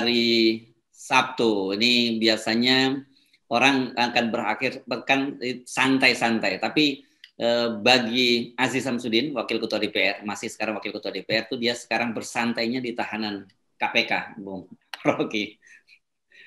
hari Sabtu. Ini biasanya orang akan berakhir pekan santai-santai, tapi eh, bagi Aziz Samsudin, Wakil Ketua DPR, masih sekarang Wakil Ketua DPR, itu dia sekarang bersantainya di tahanan KPK, Bung Rocky.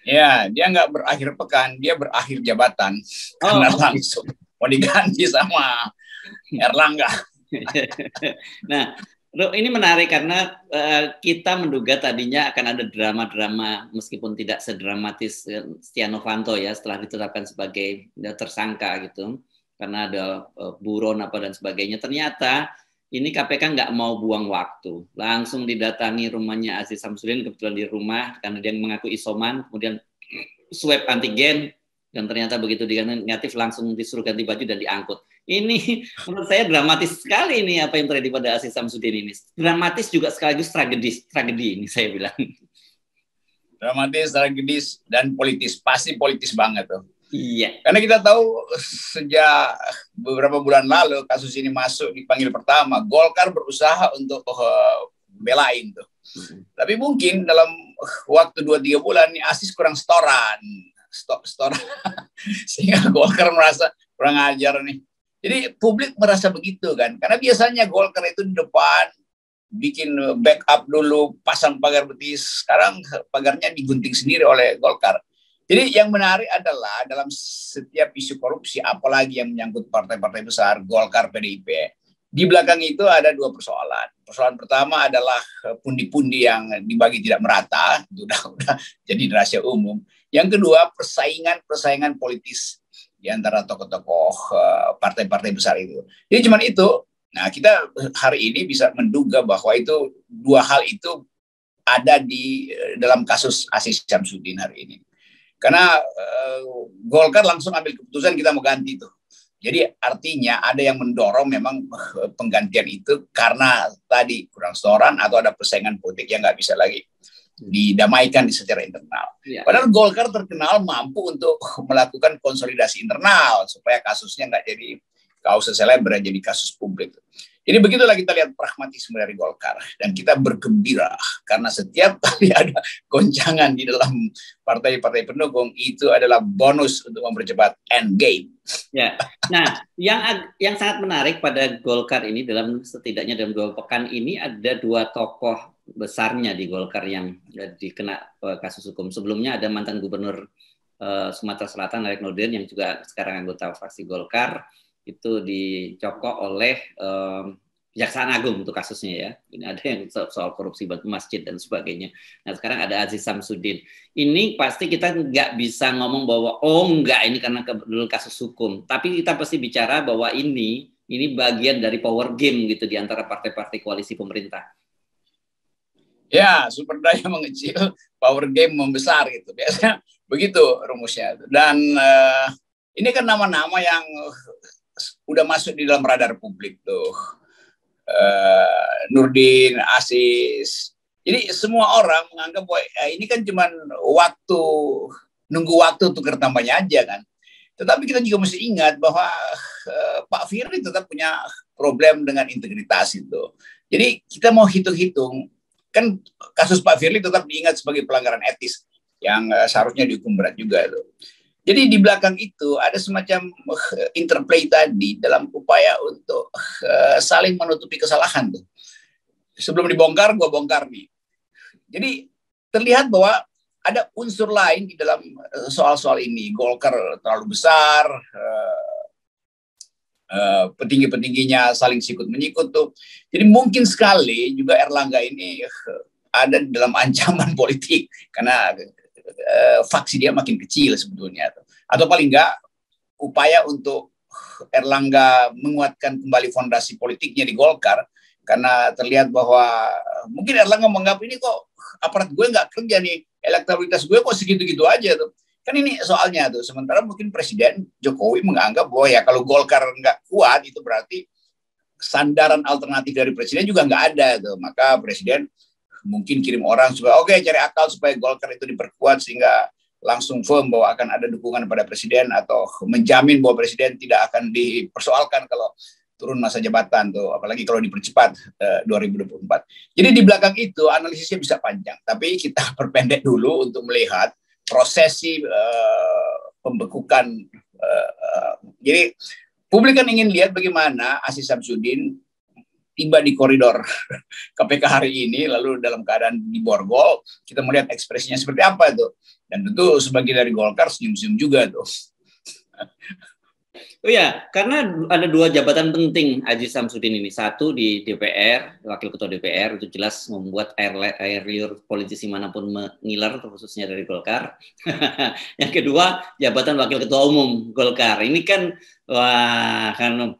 Ya, dia nggak berakhir pekan, dia berakhir jabatan oh, karena langsung mau diganti sama Erlangga. nah, ini menarik karena uh, kita menduga tadinya akan ada drama-drama meskipun tidak sedramatis uh, Setia Novanto ya setelah ditetapkan sebagai ya, tersangka gitu karena ada uh, buron apa dan sebagainya. Ternyata ini KPK nggak mau buang waktu, langsung didatangi rumahnya Aziz Samsudin kebetulan di rumah karena dia mengaku isoman, kemudian swab antigen dan ternyata begitu dia negatif langsung disuruh ganti baju dan diangkut. Ini menurut saya dramatis sekali ini apa yang terjadi pada Aziz Samsudin ini. Dramatis juga sekaligus tragedis, tragedi ini saya bilang. Dramatis, tragedis dan politis, pasti politis banget tuh. Iya. Karena kita tahu sejak beberapa bulan lalu kasus ini masuk dipanggil pertama, Golkar berusaha untuk uh, belain tuh. Hmm. Tapi mungkin dalam waktu dua tiga bulan ini Asis kurang setoran stop store sehingga Golkar merasa kurang ajar nih. Jadi publik merasa begitu kan, karena biasanya Golkar itu di depan bikin backup dulu, pasang pagar betis. Sekarang pagarnya digunting sendiri oleh Golkar. Jadi yang menarik adalah dalam setiap isu korupsi, apalagi yang menyangkut partai-partai besar, Golkar, PDIP, di belakang itu ada dua persoalan. Persoalan pertama adalah pundi-pundi yang dibagi tidak merata, itu udah, udah jadi rahasia umum. Yang kedua, persaingan-persaingan politis di antara tokoh-tokoh eh, partai-partai besar itu. Jadi cuma itu. Nah, kita hari ini bisa menduga bahwa itu dua hal itu ada di eh, dalam kasus Asis Syamsuddin hari ini. Karena uh, Golkar langsung ambil keputusan kita mau ganti tuh. Jadi artinya ada yang mendorong memang penggantian itu karena tadi kurang setoran atau ada persaingan politik yang nggak bisa lagi didamaikan di secara internal. Ya. Padahal Golkar terkenal mampu untuk melakukan konsolidasi internal supaya kasusnya nggak jadi kasus selebar jadi kasus publik. Jadi begitulah kita lihat pragmatisme dari Golkar dan kita bergembira karena setiap kali ada goncangan di dalam partai-partai pendukung itu adalah bonus untuk mempercepat end game. Ya. Nah, yang yang sangat menarik pada Golkar ini dalam setidaknya dalam dua pekan ini ada dua tokoh besarnya di Golkar yang dikena uh, kasus hukum. Sebelumnya ada mantan gubernur uh, Sumatera Selatan Erick Nurdin yang juga sekarang anggota fraksi Golkar itu dicokok oleh um, Kejaksaan Agung untuk kasusnya ya. Ini ada yang soal korupsi masjid dan sebagainya. Nah sekarang ada Aziz Samsudin. Ini pasti kita nggak bisa ngomong bahwa oh enggak ini karena dulu kasus hukum. Tapi kita pasti bicara bahwa ini ini bagian dari power game gitu di antara partai-partai koalisi pemerintah. Ya, super daya mengecil, power game membesar gitu. Biasanya begitu rumusnya. Dan uh, ini kan nama-nama yang udah masuk di dalam radar publik tuh. Uh, Nurdin, Asis. Jadi semua orang menganggap bahwa ya, ini kan cuma waktu nunggu waktu untuk tambahnya aja kan. Tetapi kita juga mesti ingat bahwa uh, Pak Firly tetap punya problem dengan integritas itu. Jadi kita mau hitung-hitung kan kasus Pak Firly tetap diingat sebagai pelanggaran etis yang seharusnya dihukum berat juga itu. Jadi di belakang itu ada semacam uh, interplay tadi dalam upaya untuk uh, saling menutupi kesalahan tuh. Sebelum dibongkar, gua bongkar nih. Jadi terlihat bahwa ada unsur lain di dalam soal-soal ini. Golkar terlalu besar, uh, petinggi-petingginya saling sikut menyikut tuh. Jadi mungkin sekali juga Erlangga ini uh, ada dalam ancaman politik karena uh, faksi dia makin kecil sebetulnya. Atau paling enggak upaya untuk Erlangga menguatkan kembali fondasi politiknya di Golkar karena terlihat bahwa mungkin Erlangga menganggap ini kok aparat gue nggak kerja nih elektabilitas gue kok segitu-gitu aja tuh Kan ini soalnya tuh. Sementara mungkin Presiden Jokowi menganggap bahwa ya kalau Golkar nggak kuat itu berarti sandaran alternatif dari Presiden juga nggak ada tuh. Maka Presiden mungkin kirim orang supaya oke okay, cari akal supaya Golkar itu diperkuat sehingga langsung firm bahwa akan ada dukungan pada presiden atau menjamin bahwa presiden tidak akan dipersoalkan kalau turun masa jabatan tuh, apalagi kalau dipercepat uh, 2024. Jadi di belakang itu analisisnya bisa panjang, tapi kita perpendek dulu untuk melihat prosesi uh, pembekukan. Uh, uh, jadi publik kan ingin lihat bagaimana Aziz Samsudin tiba di koridor KPK hari ini, lalu dalam keadaan di borgol, kita melihat ekspresinya seperti apa itu. Dan tentu sebagai dari Golkar senyum-senyum juga tuh. Oh ya, karena ada dua jabatan penting Haji Samsudin ini. Satu di DPR, wakil ketua DPR itu jelas membuat air, air liur politisi mana pun mengiler, khususnya dari Golkar. yang kedua, jabatan wakil ketua umum Golkar. Ini kan, wah, eh,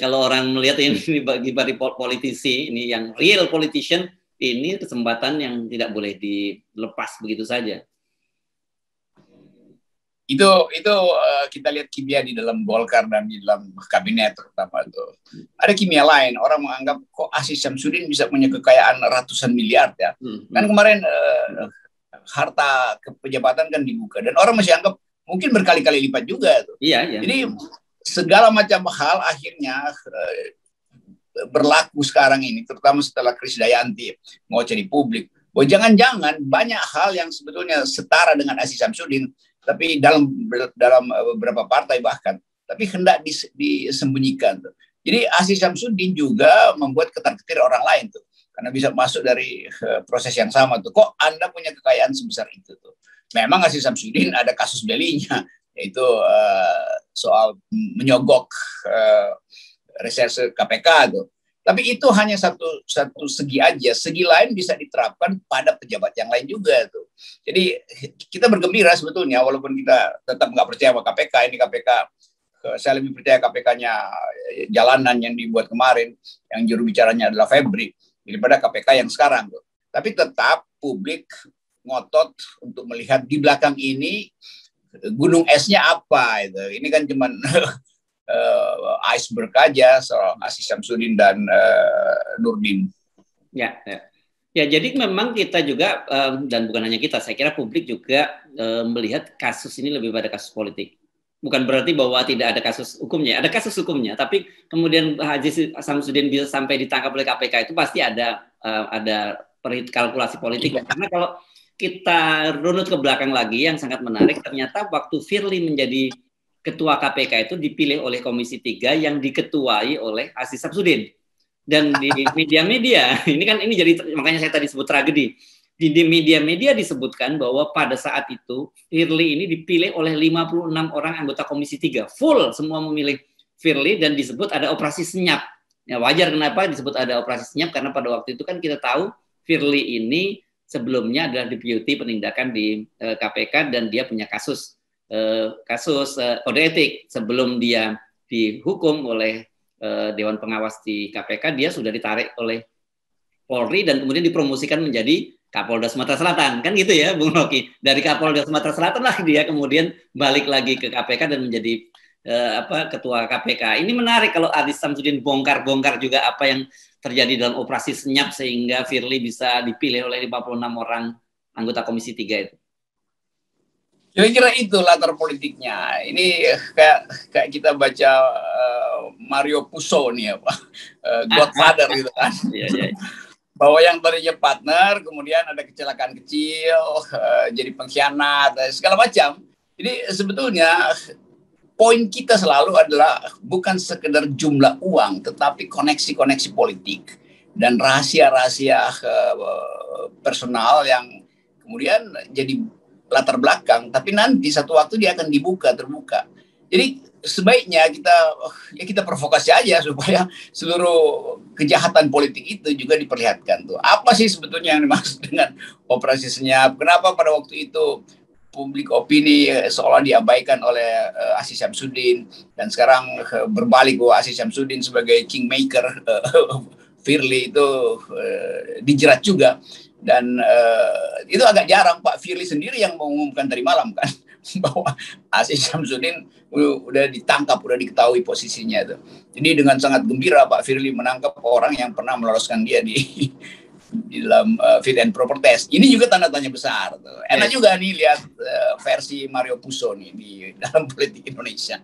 kalau orang melihat ini bagi bagi politisi, ini yang real politician, ini kesempatan yang tidak boleh dilepas begitu saja itu itu uh, kita lihat kimia di dalam Golkar dan di dalam kabinet terutama itu ada kimia lain orang menganggap kok Asis Syamsuddin bisa punya kekayaan ratusan miliar ya hmm. kan kemarin uh, harta kepejabatan kan dibuka dan orang masih anggap mungkin berkali-kali lipat juga tuh iya, iya. jadi segala macam hal akhirnya uh, berlaku sekarang ini terutama setelah Kris Dayanti mau cari publik Oh jangan-jangan banyak hal yang sebetulnya setara dengan Aziz Samsudin tapi dalam dalam eh, beberapa partai bahkan tapi hendak dis, disembunyikan tuh. Jadi Aziz Syamsuddin juga membuat ketar-ketir orang lain tuh karena bisa masuk dari uh, proses yang sama tuh. Kok Anda punya kekayaan sebesar itu tuh? Memang Aziz Syamsuddin ada kasus belinya yaitu soal menyogok uh, reserse KPK tuh. Tapi itu hanya satu satu segi aja. Segi lain bisa diterapkan pada pejabat yang lain juga tuh. Jadi kita bergembira sebetulnya walaupun kita tetap nggak percaya sama KPK ini KPK saya lebih percaya KPK-nya eh, jalanan yang dibuat kemarin yang juru bicaranya adalah Febri daripada KPK yang sekarang tuh. Tapi tetap publik ngotot untuk melihat di belakang ini gunung esnya apa itu. Ini kan cuman uh, iceberg aja soal Asis Samsudin dan uh, Nurdin. Ya, ya. Ya, jadi memang kita juga um, dan bukan hanya kita, saya kira publik juga um, melihat kasus ini lebih pada kasus politik. Bukan berarti bahwa tidak ada kasus hukumnya, ada kasus hukumnya, tapi kemudian Haji Samsudin bisa sampai ditangkap oleh KPK itu pasti ada uh, ada kalkulasi politik. Ya. Karena kalau kita runut ke belakang lagi yang sangat menarik, ternyata waktu Firly menjadi ketua KPK itu dipilih oleh Komisi 3 yang diketuai oleh Aziz Samsudin. Dan di media-media, ini kan ini jadi makanya saya tadi sebut tragedi. Di media-media disebutkan bahwa pada saat itu Firly ini dipilih oleh 56 orang anggota Komisi 3. Full semua memilih Firly dan disebut ada operasi senyap. Ya wajar kenapa disebut ada operasi senyap karena pada waktu itu kan kita tahu Firly ini sebelumnya adalah deputi penindakan di eh, KPK dan dia punya kasus Eh, kasus eh, kode etik. Sebelum dia dihukum oleh eh, Dewan Pengawas di KPK, dia sudah ditarik oleh Polri dan kemudian dipromosikan menjadi Kapolda Sumatera Selatan. Kan gitu ya Bung Rocky? Dari Kapolda Sumatera Selatan lah dia kemudian balik lagi ke KPK dan menjadi uh, apa ketua KPK ini menarik kalau Adis Samsudin bongkar-bongkar juga apa yang terjadi dalam operasi senyap sehingga Firly bisa dipilih oleh 56 orang anggota Komisi 3 itu Kira-kira itu latar politiknya. Ini kayak kayak kita baca uh, Mario Puzo nih ya Pak, uh, Godfather gitu kan. Iya, iya. Bahwa yang tadinya partner, kemudian ada kecelakaan kecil, uh, jadi pengkhianat, segala macam. Jadi sebetulnya poin kita selalu adalah bukan sekedar jumlah uang, tetapi koneksi-koneksi politik dan rahasia-rahasia uh, personal yang kemudian jadi latar belakang, tapi nanti satu waktu dia akan dibuka terbuka. Jadi sebaiknya kita ya kita provokasi aja supaya seluruh kejahatan politik itu juga diperlihatkan tuh. Apa sih sebetulnya yang dimaksud dengan operasi senyap? Kenapa pada waktu itu publik opini eh, seolah diabaikan oleh uh, Aziz Syamsuddin dan sekarang uh, berbalik bahwa Aziz Syamsuddin sebagai kingmaker uh, Firly itu uh, dijerat juga dan uh, itu agak jarang Pak Firly sendiri yang mengumumkan tadi malam kan bahwa Aziz Syamsuddin udah ditangkap, udah diketahui posisinya itu. Jadi dengan sangat gembira Pak Firly menangkap orang yang pernah meloloskan dia di di dalam uh, fit and proper test. Ini juga tanda tanya besar. Tuh. Enak juga nih lihat uh, versi Mario Puzo nih di dalam politik Indonesia.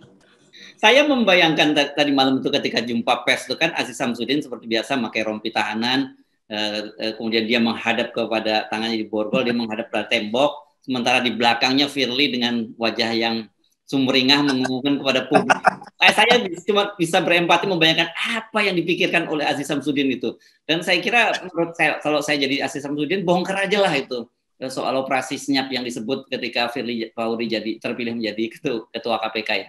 saya membayangkan tadi malam itu ketika jumpa pers itu kan Aziz Samsudin seperti biasa pakai rompi tahanan, eh, kemudian dia menghadap kepada tangannya di borgol, dia menghadap pada tembok, sementara di belakangnya Firly dengan wajah yang sumringah mengumumkan kepada publik. Eh, saya cuma bisa berempati membayangkan apa yang dipikirkan oleh Aziz Samsudin itu. Dan saya kira menurut saya kalau saya jadi Aziz Samsudin bongkar aja lah itu soal operasi senyap yang disebut ketika Firly Pauri jadi terpilih menjadi ketua, ketua KPK ya.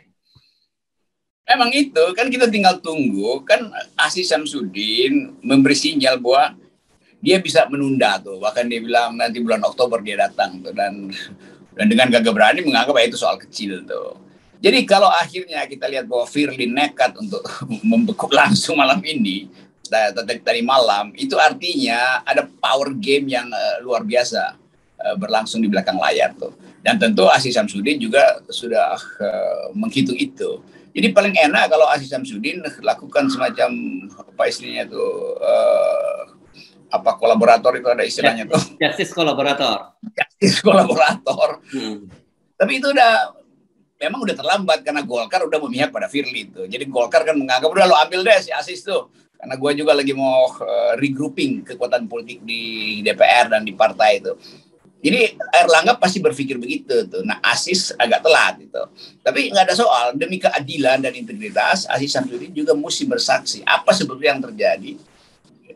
Emang itu kan kita tinggal tunggu kan Asis Samsudin memberi sinyal bahwa dia bisa menunda tuh bahkan dia bilang nanti bulan Oktober dia datang tuh dan dan dengan gagah berani menganggap itu soal kecil tuh. Jadi kalau akhirnya kita lihat bahwa Firly nekat untuk membekuk langsung malam ini tadi, malam itu artinya ada power game yang uh, luar biasa uh, berlangsung di belakang layar tuh. Dan tentu Asis Samsudin juga sudah uh, menghitung itu jadi paling enak kalau Aziz Samsudin lakukan semacam apa istilahnya itu uh, apa kolaborator itu ada istilahnya tuh. Justice kolaborator. Justice kolaborator. Hmm. Tapi itu udah memang udah terlambat karena Golkar udah memihak pada Firly itu. Jadi Golkar kan menganggap udah lo ambil deh si Aziz tuh. Karena gue juga lagi mau uh, regrouping kekuatan politik di DPR dan di partai itu. Jadi Erlangga pasti berpikir begitu tuh. Nah Asis agak telat gitu. Tapi nggak ada soal demi keadilan dan integritas Asis Samsudin juga mesti bersaksi apa sebetulnya yang terjadi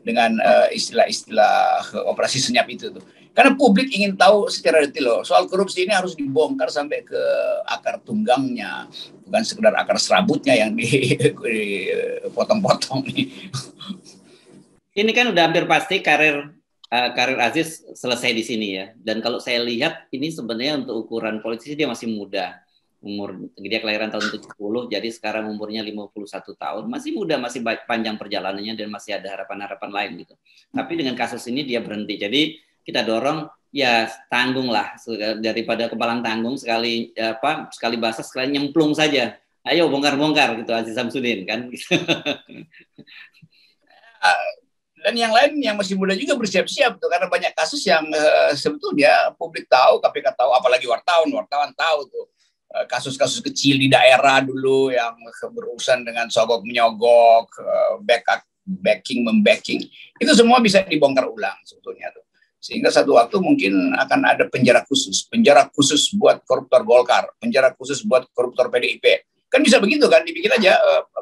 dengan uh, istilah-istilah operasi senyap itu tuh. Karena publik ingin tahu secara detail loh. Soal korupsi ini harus dibongkar sampai ke akar tunggangnya, bukan sekedar akar serabutnya yang dipotong-potong nih. Ini kan udah hampir pasti karir uh, karir Aziz selesai di sini ya. Dan kalau saya lihat ini sebenarnya untuk ukuran politisi dia masih muda. Umur dia kelahiran tahun 70, jadi sekarang umurnya 51 tahun. Masih muda, masih panjang perjalanannya dan masih ada harapan-harapan lain gitu. Tapi dengan kasus ini dia berhenti. Jadi kita dorong ya tanggung lah daripada kepalang tanggung sekali apa sekali basah sekali nyemplung saja. Ayo bongkar-bongkar gitu Aziz Samsudin kan. dan yang lain yang masih muda juga bersiap-siap tuh karena banyak kasus yang uh, sebetulnya publik tahu, KPK tahu, apalagi wartawan, wartawan tahu tuh uh, kasus-kasus kecil di daerah dulu yang berurusan dengan sogok menyogok, uh, backup, backing membacking itu semua bisa dibongkar ulang sebetulnya tuh sehingga satu waktu mungkin akan ada penjara khusus, penjara khusus buat koruptor Golkar, penjara khusus buat koruptor PDIP. Kan bisa begitu kan, dibikin aja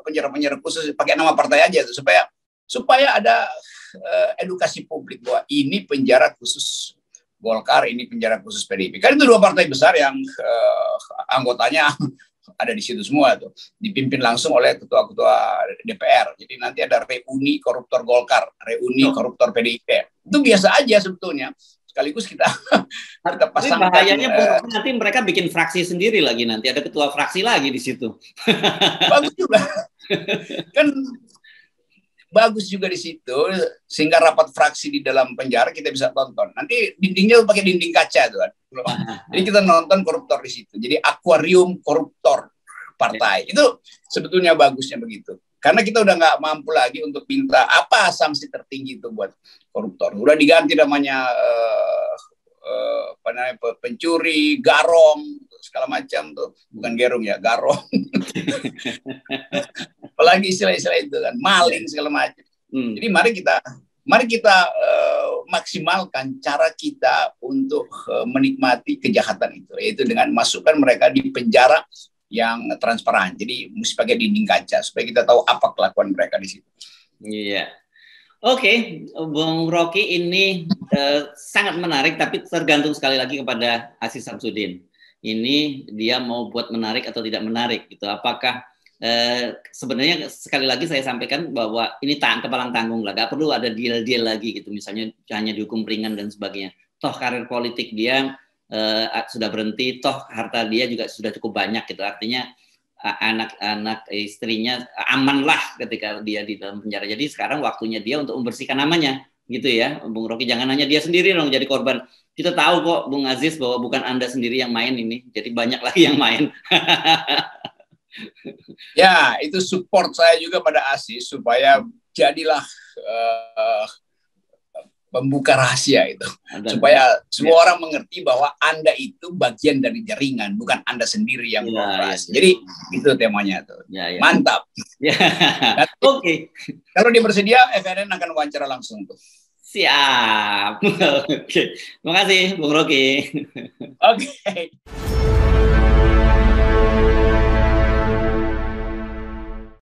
penjara-penjara khusus pakai nama partai aja tuh supaya supaya ada edukasi publik bahwa ini penjara khusus Golkar, ini penjara khusus PDIP. Kan itu dua partai besar yang uh, anggotanya ada di situ semua tuh, dipimpin langsung oleh ketua-ketua DPR. Jadi nanti ada reuni koruptor Golkar, reuni oh. koruptor PDIP. Itu biasa aja sebetulnya. Sekaligus kita kita pasang. bahayanya uh, nanti mereka bikin fraksi sendiri lagi nanti ada ketua fraksi lagi di situ. Bagus juga. kan bagus juga di situ sehingga rapat fraksi di dalam penjara kita bisa tonton. Nanti dindingnya pakai dinding kaca tuh kan. Jadi kita nonton koruptor di situ. Jadi akuarium koruptor partai. Ya. Itu sebetulnya bagusnya begitu. Karena kita udah nggak mampu lagi untuk minta apa sanksi tertinggi itu buat koruptor. Udah diganti namanya uh, uh, apa namanya pencuri, garong, segala macam tuh. Bukan gerung ya, garong. apalagi istilah-istilah itu kan maling segala macam hmm. jadi mari kita mari kita uh, maksimalkan cara kita untuk uh, menikmati kejahatan itu yaitu dengan masukkan mereka di penjara yang transparan jadi mesti pakai dinding kaca supaya kita tahu apa kelakuan mereka di situ iya Oke, okay. Bung Rocky ini uh, sangat menarik, tapi tergantung sekali lagi kepada Aziz Samsudin. Ini dia mau buat menarik atau tidak menarik, gitu. Apakah Eh, sebenarnya sekali lagi saya sampaikan bahwa ini tang kepalang tanggung lah, gak perlu ada deal-deal lagi gitu, misalnya hanya dihukum ringan dan sebagainya. Toh karir politik dia eh, sudah berhenti, toh harta dia juga sudah cukup banyak gitu, artinya anak-anak istrinya aman lah ketika dia di dalam penjara. Jadi sekarang waktunya dia untuk membersihkan namanya gitu ya, Bung Rocky. Jangan hanya dia sendiri dong jadi korban. Kita tahu kok Bung Aziz bahwa bukan Anda sendiri yang main ini, jadi banyak lagi yang main. ya, itu support saya juga pada Asis supaya jadilah uh, membuka rahasia itu Dan, supaya semua ya. orang mengerti bahwa anda itu bagian dari jaringan bukan anda sendiri yang ya, ya, ya. jadi itu temanya tuh ya, ya. mantap ya. oke okay. kalau dia bersedia FNN akan wawancara langsung tuh siap oke okay. terima kasih Bung Rocky oke okay.